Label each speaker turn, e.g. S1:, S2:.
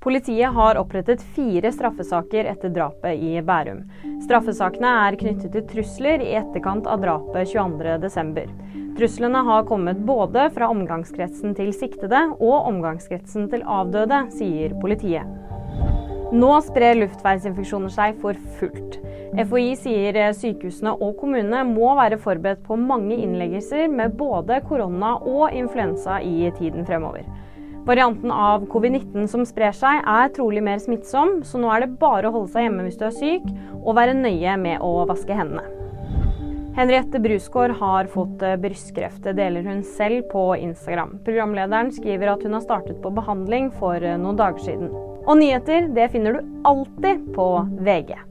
S1: Politiet har opprettet fire straffesaker etter drapet i Bærum. Straffesakene er knyttet til trusler i etterkant av drapet 22.12. Truslene har kommet både fra omgangskretsen til siktede og omgangskretsen til avdøde, sier politiet. Nå sprer luftveisinfeksjoner seg for fullt. FHI sier sykehusene og kommunene må være forberedt på mange innleggelser med både korona og influensa i tiden fremover. Varianten av covid-19 som sprer seg, er trolig mer smittsom, så nå er det bare å holde seg hjemme hvis du er syk, og være nøye med å vaske hendene. Henriette Brusgaard har fått eh, brystkreft, det deler hun selv på Instagram. Programlederen skriver at hun har startet på behandling for eh, noen dager siden. Og nyheter det finner du alltid på VG.